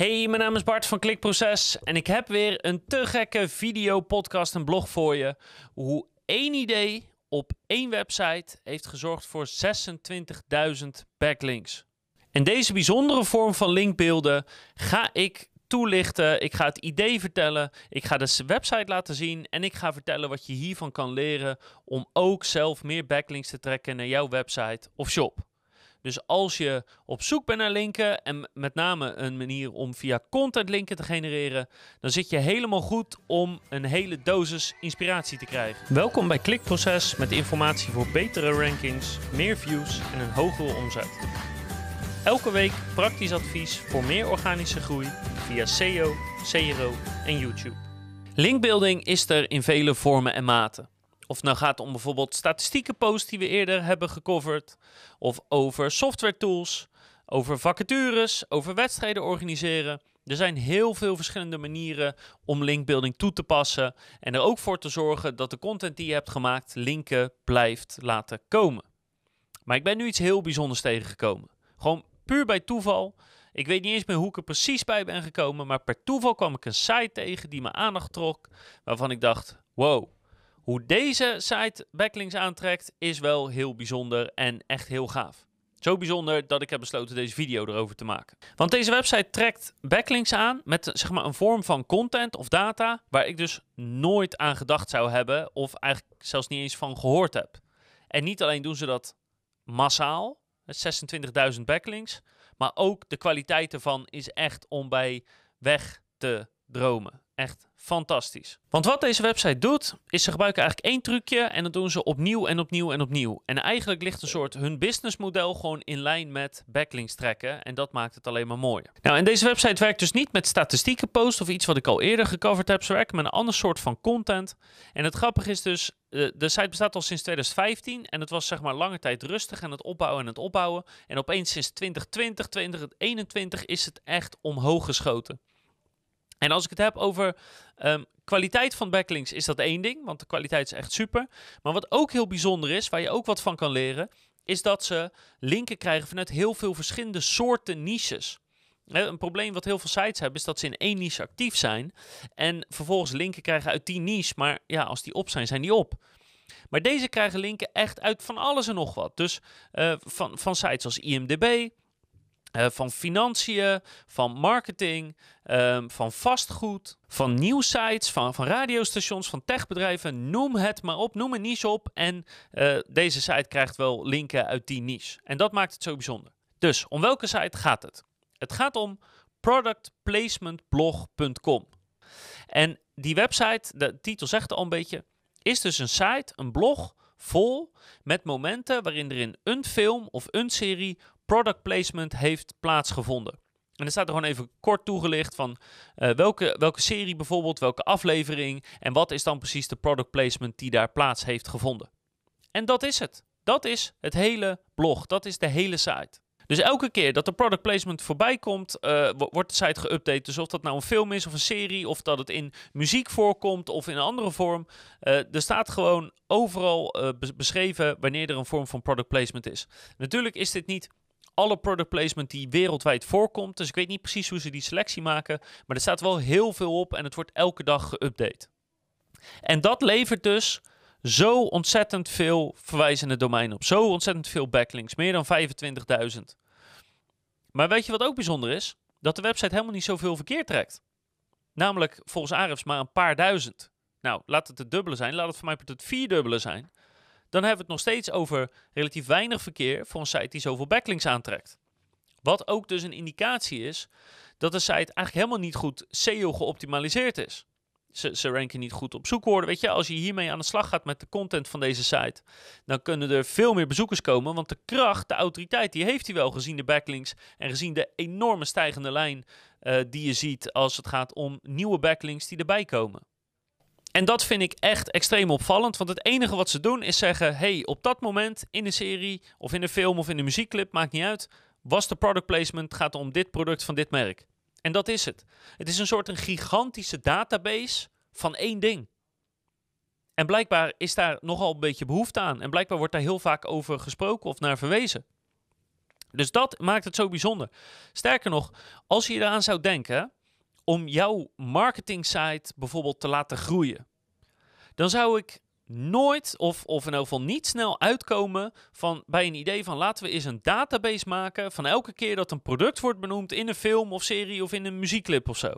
Hey, mijn naam is Bart van Klikproces en ik heb weer een te gekke video, podcast en blog voor je. Hoe één idee op één website heeft gezorgd voor 26.000 backlinks. En deze bijzondere vorm van linkbeelden ga ik toelichten. Ik ga het idee vertellen. Ik ga de website laten zien. En ik ga vertellen wat je hiervan kan leren om ook zelf meer backlinks te trekken naar jouw website of shop. Dus als je op zoek bent naar linken en met name een manier om via content linken te genereren, dan zit je helemaal goed om een hele dosis inspiratie te krijgen. Welkom bij Klikproces met informatie voor betere rankings, meer views en een hogere omzet. Elke week praktisch advies voor meer organische groei via SEO, CRO en YouTube. Linkbuilding is er in vele vormen en maten. Of het nou gaat om bijvoorbeeld statistieke posts die we eerder hebben gecoverd, of over software tools, over vacatures, over wedstrijden organiseren. Er zijn heel veel verschillende manieren om linkbuilding toe te passen en er ook voor te zorgen dat de content die je hebt gemaakt linken blijft laten komen. Maar ik ben nu iets heel bijzonders tegengekomen. Gewoon puur bij toeval. Ik weet niet eens meer hoe ik er precies bij ben gekomen, maar per toeval kwam ik een site tegen die mijn aandacht trok, waarvan ik dacht: wow, hoe deze site backlinks aantrekt is wel heel bijzonder en echt heel gaaf. Zo bijzonder dat ik heb besloten deze video erover te maken. Want deze website trekt backlinks aan met zeg maar, een vorm van content of data waar ik dus nooit aan gedacht zou hebben of eigenlijk zelfs niet eens van gehoord heb. En niet alleen doen ze dat massaal, 26.000 backlinks, maar ook de kwaliteit ervan is echt om bij weg te dromen. Echt fantastisch. Want wat deze website doet, is ze gebruiken eigenlijk één trucje en dat doen ze opnieuw en opnieuw en opnieuw. En eigenlijk ligt een soort hun businessmodel gewoon in lijn met backlinks trekken en dat maakt het alleen maar mooier. Nou, en deze website werkt dus niet met statistieken post of iets wat ik al eerder gecoverd heb. Ze werken met een ander soort van content. En het grappige is dus, eh, de site bestaat al sinds 2015 en het was zeg maar lange tijd rustig en het opbouwen en het opbouwen. En opeens sinds 2020, 2021 is het echt omhoog geschoten. En als ik het heb over um, kwaliteit van backlinks, is dat één ding, want de kwaliteit is echt super. Maar wat ook heel bijzonder is, waar je ook wat van kan leren, is dat ze linken krijgen vanuit heel veel verschillende soorten niches. Een probleem wat heel veel sites hebben, is dat ze in één niche actief zijn en vervolgens linken krijgen uit die niche. Maar ja, als die op zijn, zijn die op. Maar deze krijgen linken echt uit van alles en nog wat. Dus uh, van, van sites als IMDb, uh, van financiën, van marketing, um, van vastgoed, van nieuwsites, van, van radiostations, van techbedrijven. Noem het maar op, noem een niche op. En uh, deze site krijgt wel linken uit die niche. En dat maakt het zo bijzonder. Dus om welke site gaat het? Het gaat om productplacementblog.com. En die website, de titel zegt al een beetje, is dus een site, een blog vol met momenten waarin er in een film of een serie product placement heeft plaatsgevonden. En er staat er gewoon even kort toegelicht van uh, welke, welke serie bijvoorbeeld, welke aflevering en wat is dan precies de product placement die daar plaats heeft gevonden. En dat is het. Dat is het hele blog. Dat is de hele site. Dus elke keer dat de product placement voorbij komt, uh, wordt de site geüpdate. Dus of dat nou een film is of een serie, of dat het in muziek voorkomt of in een andere vorm. Uh, er staat gewoon overal beschreven wanneer er een vorm van product placement is. Natuurlijk is dit niet alle product placement die wereldwijd voorkomt. Dus ik weet niet precies hoe ze die selectie maken. Maar er staat wel heel veel op en het wordt elke dag geüpdate. En dat levert dus zo ontzettend veel verwijzende domeinen op. Zo ontzettend veel backlinks. Meer dan 25.000. Maar weet je wat ook bijzonder is? Dat de website helemaal niet zoveel verkeer trekt. Namelijk volgens Ahrefs maar een paar duizend. Nou, laat het het dubbele zijn. Laat het voor mij het vierdubbele zijn dan hebben we het nog steeds over relatief weinig verkeer voor een site die zoveel backlinks aantrekt. Wat ook dus een indicatie is dat de site eigenlijk helemaal niet goed SEO geoptimaliseerd is. Ze, ze ranken niet goed op zoekwoorden. Weet je, als je hiermee aan de slag gaat met de content van deze site, dan kunnen er veel meer bezoekers komen. Want de kracht, de autoriteit, die heeft hij wel gezien de backlinks en gezien de enorme stijgende lijn uh, die je ziet als het gaat om nieuwe backlinks die erbij komen. En dat vind ik echt extreem opvallend, want het enige wat ze doen is zeggen: hey, op dat moment in de serie of in de film of in de muziekclip, maakt niet uit, was de product placement, gaat om dit product van dit merk. En dat is het. Het is een soort een gigantische database van één ding. En blijkbaar is daar nogal een beetje behoefte aan. En blijkbaar wordt daar heel vaak over gesproken of naar verwezen. Dus dat maakt het zo bijzonder. Sterker nog, als je eraan zou denken om jouw marketing site bijvoorbeeld te laten groeien, dan zou ik nooit of, of in elk niet snel uitkomen van, bij een idee van laten we eens een database maken van elke keer dat een product wordt benoemd in een film of serie of in een muziekclip of zo.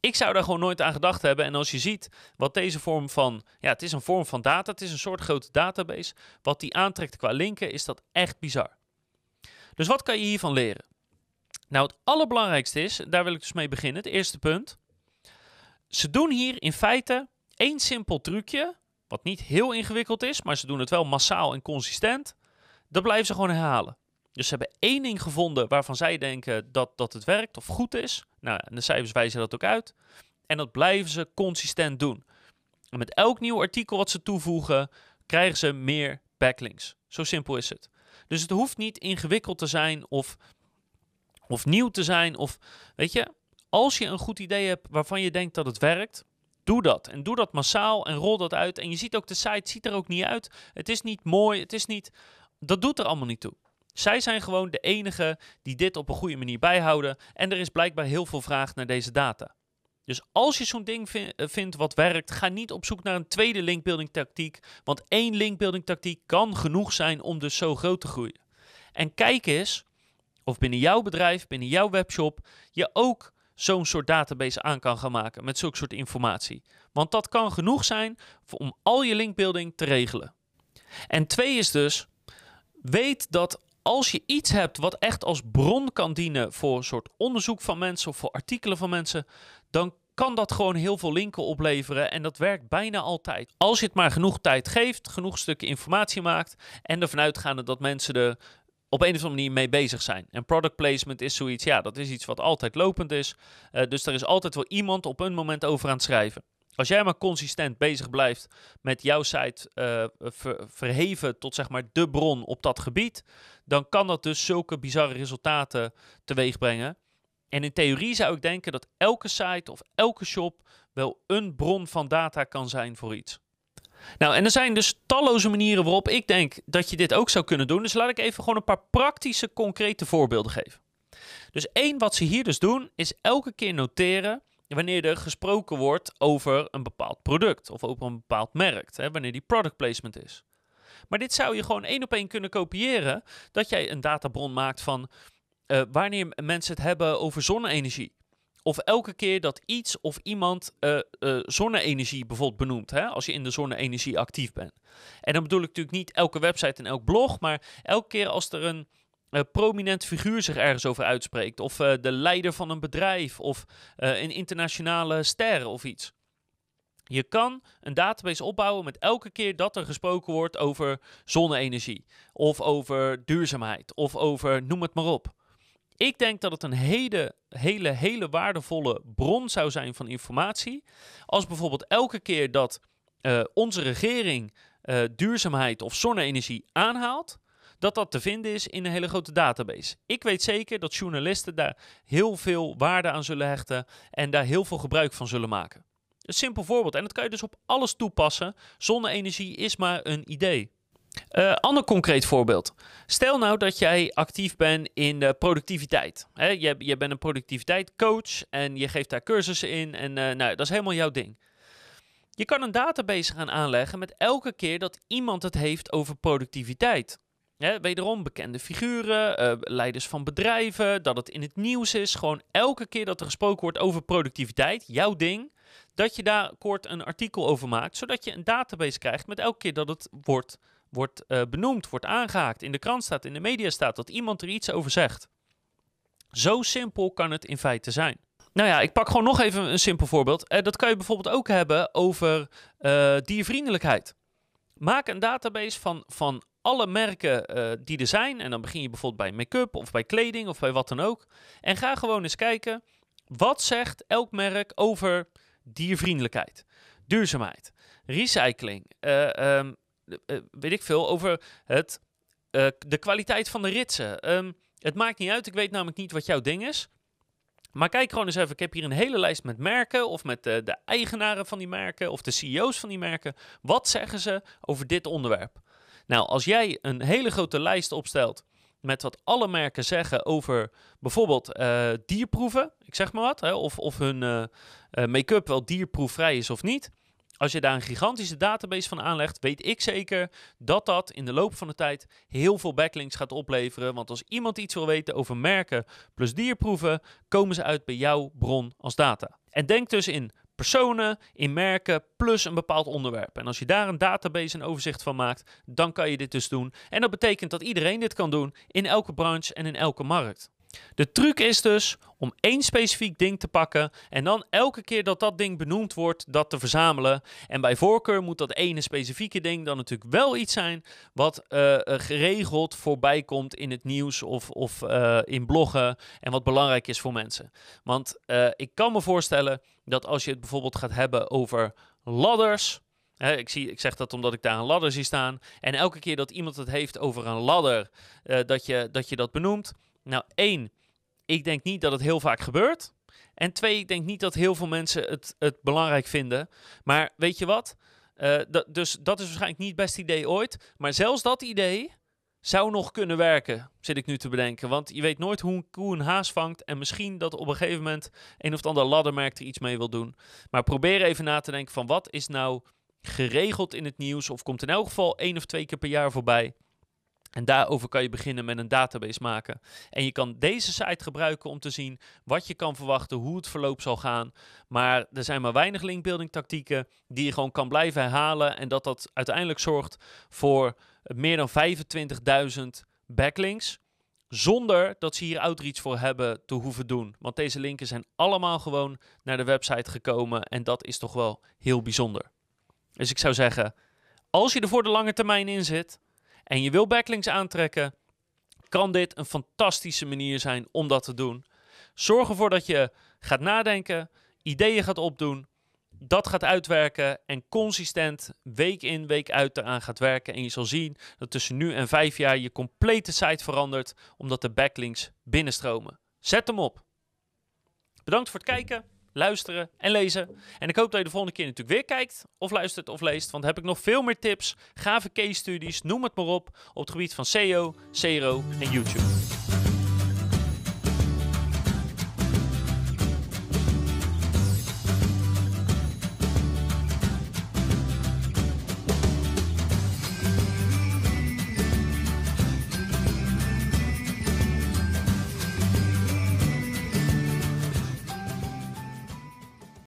Ik zou daar gewoon nooit aan gedacht hebben. En als je ziet wat deze vorm van, ja, het is een vorm van data, het is een soort grote database. Wat die aantrekt qua linken, is dat echt bizar. Dus wat kan je hiervan leren? Nou, het allerbelangrijkste is, daar wil ik dus mee beginnen, het eerste punt. Ze doen hier in feite één simpel trucje, wat niet heel ingewikkeld is, maar ze doen het wel massaal en consistent. Dat blijven ze gewoon herhalen. Dus ze hebben één ding gevonden waarvan zij denken dat, dat het werkt of goed is. Nou, en de cijfers wijzen dat ook uit. En dat blijven ze consistent doen. En met elk nieuw artikel wat ze toevoegen, krijgen ze meer backlinks. Zo simpel is het. Dus het hoeft niet ingewikkeld te zijn of, of nieuw te zijn. Of weet je, als je een goed idee hebt waarvan je denkt dat het werkt, doe dat. En doe dat massaal en rol dat uit. En je ziet ook, de site ziet er ook niet uit. Het is niet mooi, het is niet... Dat doet er allemaal niet toe. Zij zijn gewoon de enige die dit op een goede manier bijhouden. En er is blijkbaar heel veel vraag naar deze data. Dus als je zo'n ding eh, vindt wat werkt, ga niet op zoek naar een tweede linkbuilding tactiek. Want één linkbuilding tactiek kan genoeg zijn om dus zo groot te groeien. En kijk eens of binnen jouw bedrijf, binnen jouw webshop, je ook zo'n soort database aan kan gaan maken met zulke soort informatie. Want dat kan genoeg zijn om al je linkbuilding te regelen. En twee is dus, weet dat als je iets hebt wat echt als bron kan dienen voor een soort onderzoek van mensen of voor artikelen van mensen, dan kan dat gewoon heel veel linken opleveren en dat werkt bijna altijd. Als je het maar genoeg tijd geeft, genoeg stukken informatie maakt en ervan uitgaande dat mensen er op een of andere manier mee bezig zijn. En product placement is zoiets, ja, dat is iets wat altijd lopend is. Uh, dus er is altijd wel iemand op een moment over aan het schrijven. Als jij maar consistent bezig blijft met jouw site uh, verheven tot zeg maar de bron op dat gebied, dan kan dat dus zulke bizarre resultaten teweeg brengen. En in theorie zou ik denken dat elke site of elke shop wel een bron van data kan zijn voor iets. Nou, en er zijn dus talloze manieren waarop ik denk dat je dit ook zou kunnen doen. Dus laat ik even gewoon een paar praktische, concrete voorbeelden geven. Dus één wat ze hier dus doen, is elke keer noteren wanneer er gesproken wordt over een bepaald product of over een bepaald merk, hè, wanneer die product placement is. Maar dit zou je gewoon één op één kunnen kopiëren, dat jij een databron maakt van uh, wanneer mensen het hebben over zonne-energie. Of elke keer dat iets of iemand uh, zonne-energie bijvoorbeeld benoemt, hè, als je in de zonne-energie actief bent. En dan bedoel ik natuurlijk niet elke website en elk blog, maar elke keer als er een uh, prominent figuur zich ergens over uitspreekt. Of de leider van een bedrijf. Of een internationale ster of iets. Je kan een database opbouwen met elke keer dat er gesproken wordt over zonne-energie. Of over duurzaamheid. Of over noem het maar op. Ik denk dat het een hele, hele, hele waardevolle bron zou zijn van informatie. Als bijvoorbeeld elke keer dat onze regering duurzaamheid of zonne-energie aanhaalt dat dat te vinden is in een hele grote database. Ik weet zeker dat journalisten daar heel veel waarde aan zullen hechten en daar heel veel gebruik van zullen maken. Een simpel voorbeeld, en dat kan je dus op alles toepassen. Zonne-energie is maar een idee. Uh, ander concreet voorbeeld. Stel nou dat jij actief bent in de productiviteit. He, je, je, bent een productiviteitscoach en je geeft daar cursussen in. En uh, nou, dat is helemaal jouw ding. Je kan een database gaan aanleggen met elke keer dat iemand het heeft over productiviteit. Ja, wederom bekende figuren, uh, leiders van bedrijven, dat het in het nieuws is. Gewoon elke keer dat er gesproken wordt over productiviteit, jouw ding, dat je daar kort een artikel over maakt, zodat je een database krijgt met elke keer dat het wordt, wordt uh, benoemd, wordt aangehaakt, in de krant staat, in de media staat, dat iemand er iets over zegt. Zo simpel kan het in feite zijn. Nou ja, ik pak gewoon nog even een simpel voorbeeld. Uh, dat kan je bijvoorbeeld ook hebben over diervriendelijkheid. Maak een database van, van alle merken die er zijn. En dan begin je bijvoorbeeld bij make-up of bij kleding of bij wat dan ook. En ga gewoon eens kijken, wat zegt elk merk over diervriendelijkheid, duurzaamheid, recycling, uh, weet ik veel, over het, de kwaliteit van de ritsen. Um, het maakt niet uit, ik weet namelijk niet wat jouw ding is. Maar kijk gewoon eens even, ik heb hier een hele lijst met merken of met de eigenaren van die merken of de CEO's van die merken. Wat zeggen ze over dit onderwerp? Nou, als jij een hele grote lijst opstelt met wat alle merken zeggen over bijvoorbeeld dierproeven, ik zeg maar wat, hè, of, of hun make-up wel dierproefvrij is of niet. Als je daar een gigantische database van aanlegt, weet ik zeker dat dat in de loop van de tijd heel veel backlinks gaat opleveren. Want als iemand iets wil weten over merken plus dierproeven, komen ze uit bij jouw bron als data. En denk dus in personen, in merken, plus een bepaald onderwerp. En als je daar een database en overzicht van maakt, dan kan je dit dus doen. En dat betekent dat iedereen dit kan doen in elke branche en in elke markt. De truc is dus om één specifiek ding te pakken en dan elke keer dat dat ding benoemd wordt, dat te verzamelen. En bij voorkeur moet dat ene specifieke ding dan natuurlijk wel iets zijn wat uh, geregeld voorbij komt in het nieuws of, of uh, in bloggen en wat belangrijk is voor mensen. Want ik kan me voorstellen dat als je het bijvoorbeeld gaat hebben over ladders. Ik, zie, ik zeg dat omdat ik daar een ladder zie staan. En elke keer dat iemand het heeft over een ladder, dat, je, dat je dat benoemt. Nou, één, ik denk niet dat het heel vaak gebeurt. En twee, ik denk niet dat heel veel mensen het, het belangrijk vinden. Maar weet je wat? Uh, dus dat is waarschijnlijk niet het beste idee ooit. Maar zelfs dat idee zou nog kunnen werken, zit ik nu te bedenken. Want je weet nooit hoe een koe een haas vangt. En misschien dat op een gegeven moment een of ander laddermerk er iets mee wil doen. Maar probeer even na te denken van wat is nou geregeld in het nieuws. Of komt in elk geval één of twee keer per jaar voorbij. En daarover kan je beginnen met een database maken. En je kan deze site gebruiken om te zien wat je kan verwachten, hoe het verloop zal gaan. Maar er zijn maar weinig linkbuilding tactieken die je gewoon kan blijven herhalen. En dat dat uiteindelijk zorgt voor meer dan 25.000 backlinks. Zonder dat ze hier outreach voor hebben te hoeven doen. Want deze linken zijn allemaal gewoon naar de website gekomen. En dat is toch wel heel bijzonder. Dus ik zou zeggen, als je er voor de lange termijn in zit en je wil backlinks aantrekken, kan dit een fantastische manier zijn om dat te doen. Zorg ervoor dat je gaat nadenken, ideeën gaat opdoen, dat gaat uitwerken en consistent week in, week uit eraan gaat werken. En je zal zien dat tussen nu en vijf jaar je complete site verandert, omdat de backlinks binnenstromen. Zet hem op. Bedankt voor het kijken luisteren en lezen. En ik hoop dat je de volgende keer natuurlijk weer kijkt, of luistert of leest. Want dan heb ik nog veel meer tips, gave case studies, noem het maar op, op het gebied van SEO, CRO en YouTube.